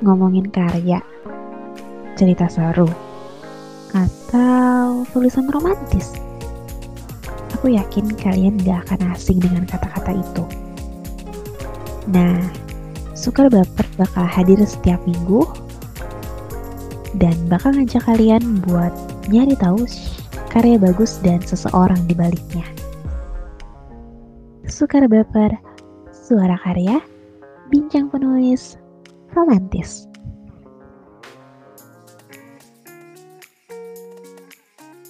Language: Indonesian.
ngomongin karya, cerita seru, atau tulisan romantis? Aku yakin kalian gak akan asing dengan kata-kata itu. Nah, Sukar Baper bakal hadir setiap minggu dan bakal ngajak kalian buat nyari tahu karya bagus dan seseorang di baliknya. Sukar Baper, suara karya, bincang penulis, そうなんです。